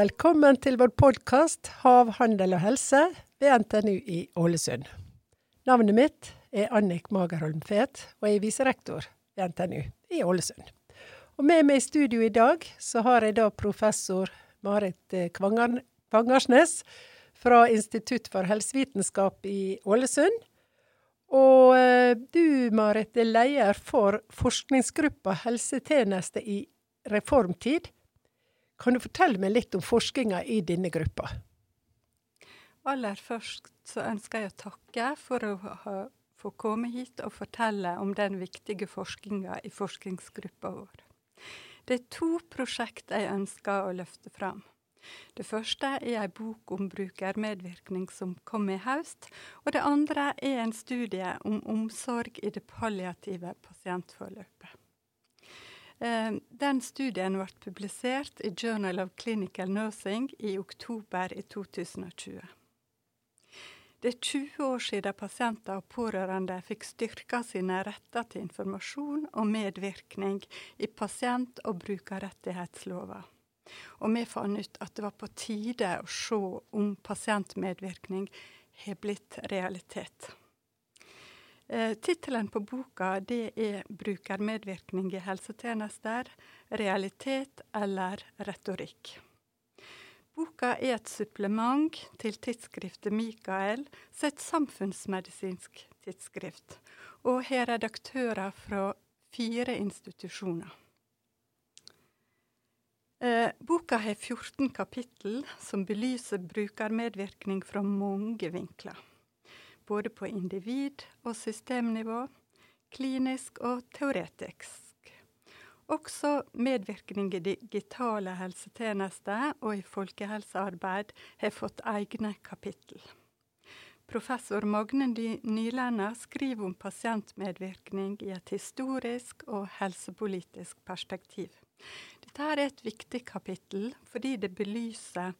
Velkommen til vår podkast 'Hav, handel og helse' ved NTNU i Ålesund. Navnet mitt er Annik Magerholm Fet, og jeg er viserektor ved NTNU i Ålesund. Og med meg i studio i dag så har jeg da professor Marit eh, Kvangarsnes fra Institutt for helsevitenskap i Ålesund. Og eh, du, Marit, er leder for forskningsgruppa helsetjeneste i reformtid kan du fortelle meg litt om forskninga i denne gruppa? Aller først så ønsker jeg å takke for å ha, få komme hit og fortelle om den viktige forskninga i forskningsgruppa vår. Det er to prosjekt jeg ønsker å løfte fram. Det første er ei bok om brukermedvirkning som kom i høst, og det andre er en studie om omsorg i det palliative pasientforløpet. Eh, den studien ble publisert i Journal of Clinical Nursing i oktober i 2020. Det er 20 år siden pasienter og pårørende fikk styrka sine retter til informasjon og medvirkning i pasient- og brukerrettighetslova. Og vi fant ut at det var på tide å se om pasientmedvirkning har blitt realitet. Eh, Tittelen på boka det er 'Brukermedvirkning i helsetjenester realitet eller retorikk'. Boka er et supplement til tidsskriftet Mikael, sitt samfunnsmedisinsk tidsskrift, og har redaktører fra fire institusjoner. Eh, boka har 14 kapittel som belyser brukermedvirkning fra mange vinkler både på individ- og systemnivå, klinisk og teoretisk. Også medvirkning i digitale helsetjenester og i folkehelsearbeid har fått egne kapittel. Professor Magne Nylenda skriver om pasientmedvirkning i et historisk og helsepolitisk perspektiv. Dette er et viktig kapittel fordi det belyser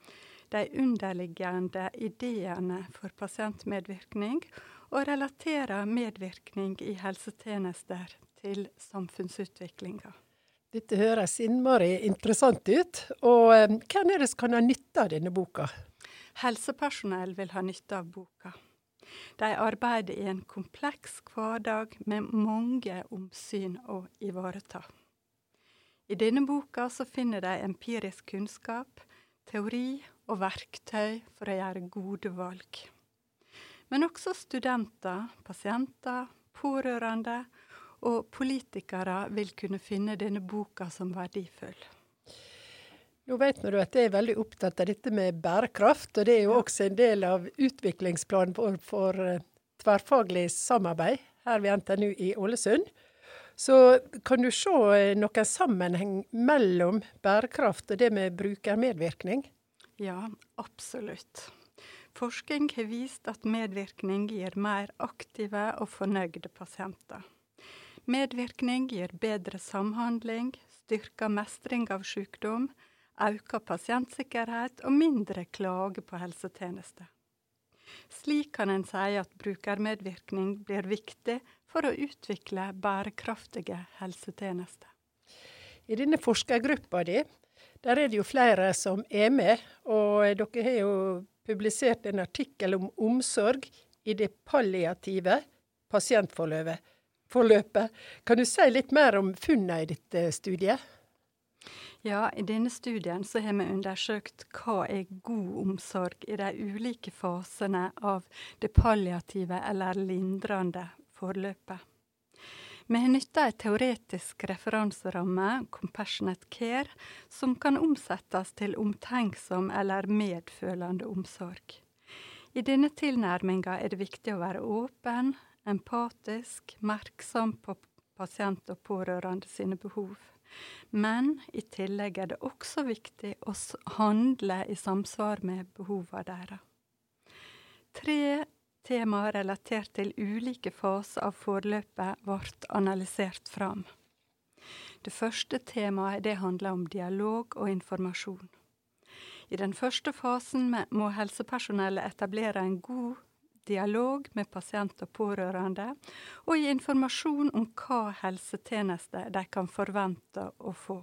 de underliggende ideene for pasientmedvirkning, og relaterer medvirkning i helsetjenester til samfunnsutviklinga. Dette høres innmari interessant ut. Og eh, hvem er det som kan ha nytte av denne boka? Helsepersonell vil ha nytte av boka. De arbeider i en kompleks hverdag med mange omsyn å ivareta. I denne boka så finner de empirisk kunnskap, teori og verktøy for å gjøre gode valg. Men også studenter, pasienter, pårørende og politikere vil kunne finne denne boka som verdifull. Nå vet du at jeg er veldig opptatt av dette med bærekraft, og det er jo også en del av utviklingsplanen for, for eh, tverrfaglig samarbeid her ved NTNU i Ålesund. Så kan du se eh, noen sammenheng mellom bærekraft og det med brukermedvirkning? Ja, absolutt. Forskning har vist at medvirkning gir mer aktive og fornøyde pasienter. Medvirkning gir bedre samhandling, styrker mestring av sykdom, øker pasientsikkerhet og mindre klage på helsetjenester. Slik kan en si at brukermedvirkning blir viktig for å utvikle bærekraftige helsetjenester. I denne forskergruppa di der er det jo flere som er med, og dere har jo publisert en artikkel om omsorg i det palliative pasientforløpet. Kan du si litt mer om funnene i dette studiet? Ja, i denne studien så har vi undersøkt hva er god omsorg i de ulike fasene av det palliative eller lindrende forløpet. Vi har nytta ei teoretisk referanseramme, Compassionate Care, som kan omsettes til omtenksom eller medfølende omsorg. I denne tilnærminga er det viktig å være åpen, empatisk, merksom på pasient og pårørende sine behov. Men i tillegg er det også viktig å handle i samsvar med behovene deres. Tre Temaer relatert til ulike faser av forløpet ble analysert fram. Det første temaet det handler om dialog og informasjon. I den første fasen må helsepersonellet etablere en god dialog med pasient og pårørende, og gi informasjon om hva helsetjenester de kan forvente å få.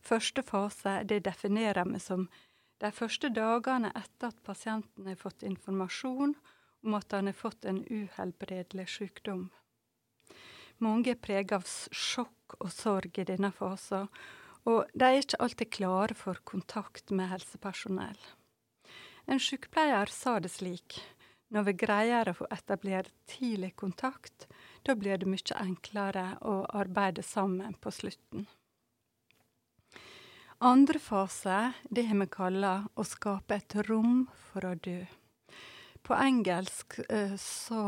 Første fase det definerer vi som de første dagene etter at pasienten har fått informasjon om at han har fått en uhelbredelig sykdom. Mange er preget av sjokk og sorg i denne fasen, og de er ikke alltid klare for kontakt med helsepersonell. En sykepleier sa det slik når vi greier å få etablert tidlig kontakt, da blir det mye enklere å arbeide sammen på slutten. Andre fase, det har vi kalla å skape et rom for å dø. På engelsk eh, så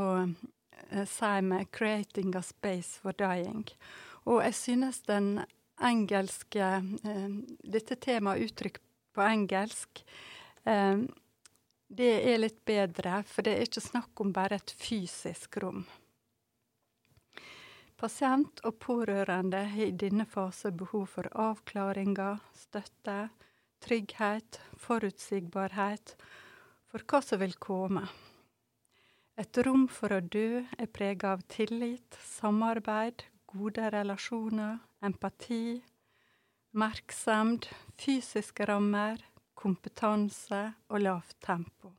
eh, sier vi 'creating a space for dying'. Og jeg synes den engelske eh, Dette temaet uttrykt på engelsk det er litt bedre, for det er ikke snakk om bare et fysisk rom. Pasient og pårørende har i denne fase behov for avklaringer, støtte, trygghet, forutsigbarhet for hva som vil komme. Et rom for å dø er preget av tillit, samarbeid, gode relasjoner, empati, merksemd, fysiske rammer, kompetanse og lavt tempo.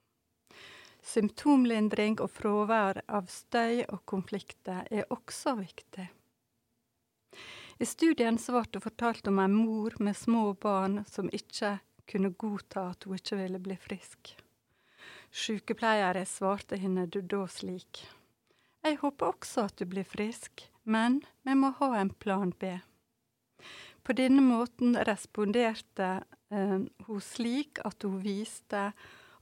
Symptomlindring og fravær av støy og konflikter er også viktig. I studien ble det fortalt om en mor med små barn som ikke kunne godta at hun ikke ville bli frisk. Sykepleiere svarte henne da slik. Jeg håper også at du blir frisk, men vi må ha en plan B. På denne måten responderte eh, hun slik at hun viste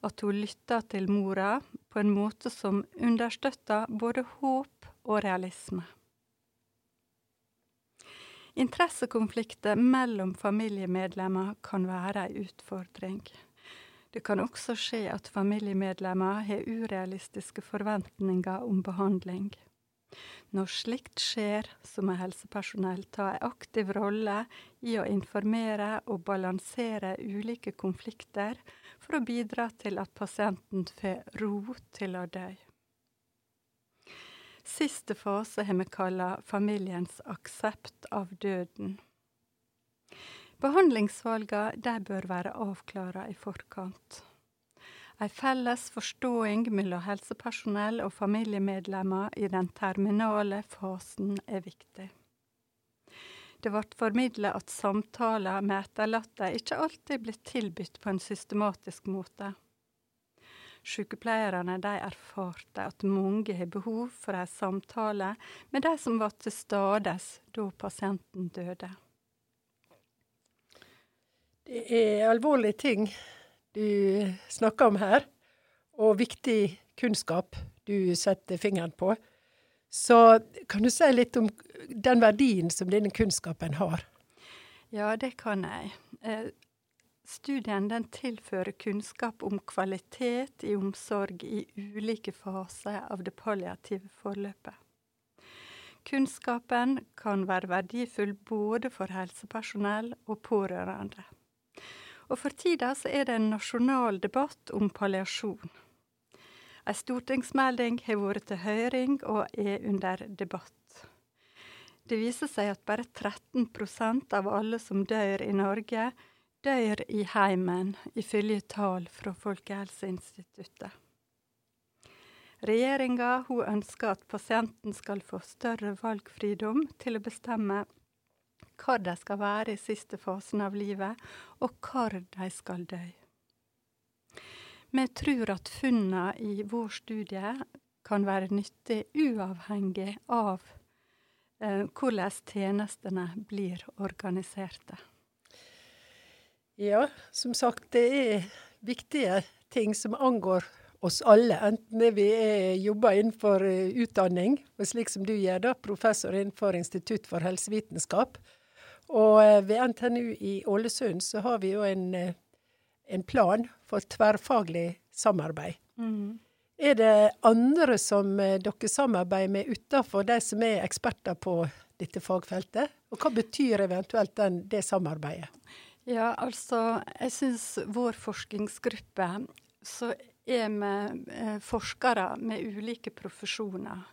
at hun lytta til mora på en måte som understøtta både håp og realisme. Interessekonflikter mellom familiemedlemmer kan være ei utfordring. Det kan også skje at familiemedlemmer har urealistiske forventninger om behandling. Når slikt skjer, så må helsepersonell ta en aktiv rolle i å informere og balansere ulike konflikter for å bidra til at pasienten får ro til å dø. Siste fase har vi kalla familiens aksept av døden. Behandlingsvalga bør være avklara i forkant. Ei felles forståing mellom helsepersonell og familiemedlemmer i den terminale fasen er viktig. Det ble formidlet at samtaler med etterlatte ikke alltid blir tilbudt på en systematisk måte. Sykepleierne erfarte at mange har behov for en samtale med de som var til stades da pasienten døde. Det er alvorlige ting du snakker om her, og viktig kunnskap du setter fingeren på. Så kan du si litt om den verdien som denne kunnskapen har? Ja, det kan jeg. Eh, studien den tilfører kunnskap om kvalitet i omsorg i ulike faser av det palliative forløpet. Kunnskapen kan være verdifull både for helsepersonell og pårørende. Og for tida så er det en nasjonal debatt om palliasjon. Ei stortingsmelding har vært til høring og er under debatt. Det viser seg at bare 13% av alle som dør i Norge, dør i heimen, ifølge tall fra Folkehelseinstituttet. Regjeringa ønsker at pasienten skal få større valgfridom til å bestemme hvor de skal være i siste fasen av livet, og hvor de skal dø. Vi tror at funnene i vår studie kan være nyttig uavhengig av eh, hvordan tjenestene blir organiserte. Ja, som sagt, det er viktige ting som angår oss alle, enten vi er, jobber innenfor eh, utdanning, og slik som du gjør, da, professor innenfor Institutt for helsevitenskap, og eh, ved NTNU i Ålesund så har vi jo en, eh, en plan for tverrfaglig samarbeid. Mm. Er det andre som eh, dere samarbeider med utenfor de som er eksperter på dette fagfeltet? Og hva betyr eventuelt den, det samarbeidet? Ja, altså, jeg syns vår forskningsgruppe så er vi forskere med ulike profesjoner.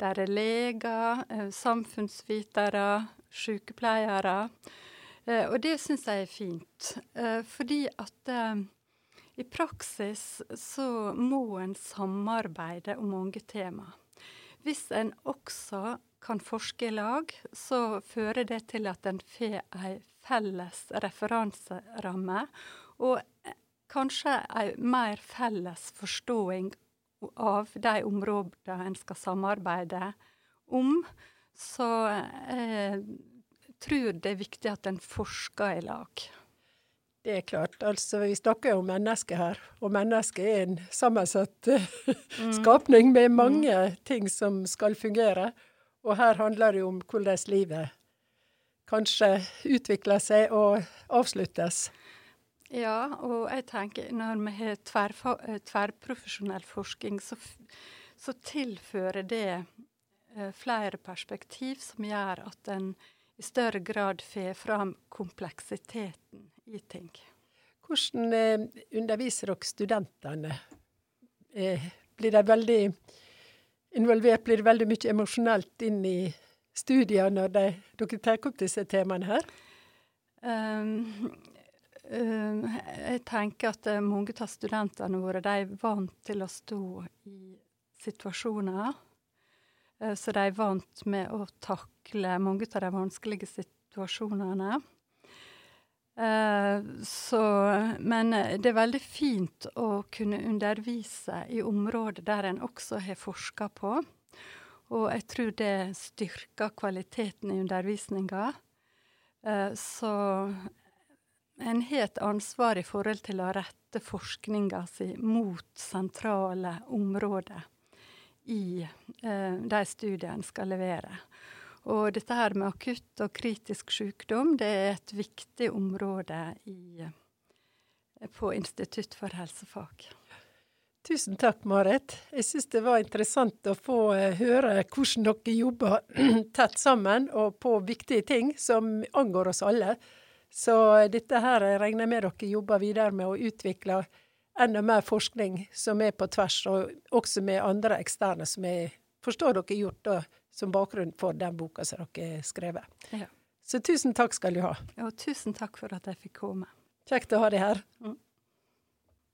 Der er leger, samfunnsvitere, sykepleiere. Eh, og det syns jeg er fint. Eh, fordi at eh, i praksis så må en samarbeide om mange tema. Hvis en også kan forske i lag, så fører det til at en får ei felles referanseramme, og kanskje ei mer felles forståing av de områdene en skal samarbeide om. Så jeg eh, tror det er viktig at en forsker i lag. Det er klart. Altså, vi snakker jo om mennesket her, og mennesket er en sammensatt mm. skapning med mm. mange mm. ting som skal fungere. Og her handler det jo om hvordan livet kanskje utvikler seg og avsluttes. Ja, og jeg tenker når vi har eh, tverrprofesjonell forskning, så, så, tilfører det eh, flere perspektiv som gjør at en i større grad får fram kompleksiteten i ting. Hvordan eh, underviser dere studentene? Eh, blir de veldig involvert? Blir det veldig mye emosjonelt inn i studier når de, dere tar opp disse temaene her? Um, um, jeg tenker at eh, mange av studentene våre de er vant til å stå i situasjoner. Uh, så de er vant med å takle mange av de vanskelige situasjonene. Uh, så, men det er veldig fint å kunne undervise i områder der en også har forska på. Og jeg tror det styrker kvaliteten i undervisninga. Uh, så en har et ansvar i forhold til å rette forskninga si mot sentrale områder i eh, de studiene en skal levere. Og dette her med akutt og kritisk sykdom, det er et viktig område i, på Institutt for helsefag. Tusen takk, Marit. Jeg syns det var interessant å få eh, høre hvordan dere jobber tett sammen og på viktige ting som angår oss alle. Så dette her regner jeg med dere jobber videre med å utvikle enda mer forskning som er på tvers, og også med andre eksterne som jeg forstår dere gjort da som bakgrunn for den boka som dere har skrevet. Ja. Så tusen takk skal du ha. Og tusen takk for at jeg fikk komme. Kjekt å ha deg her. Mm.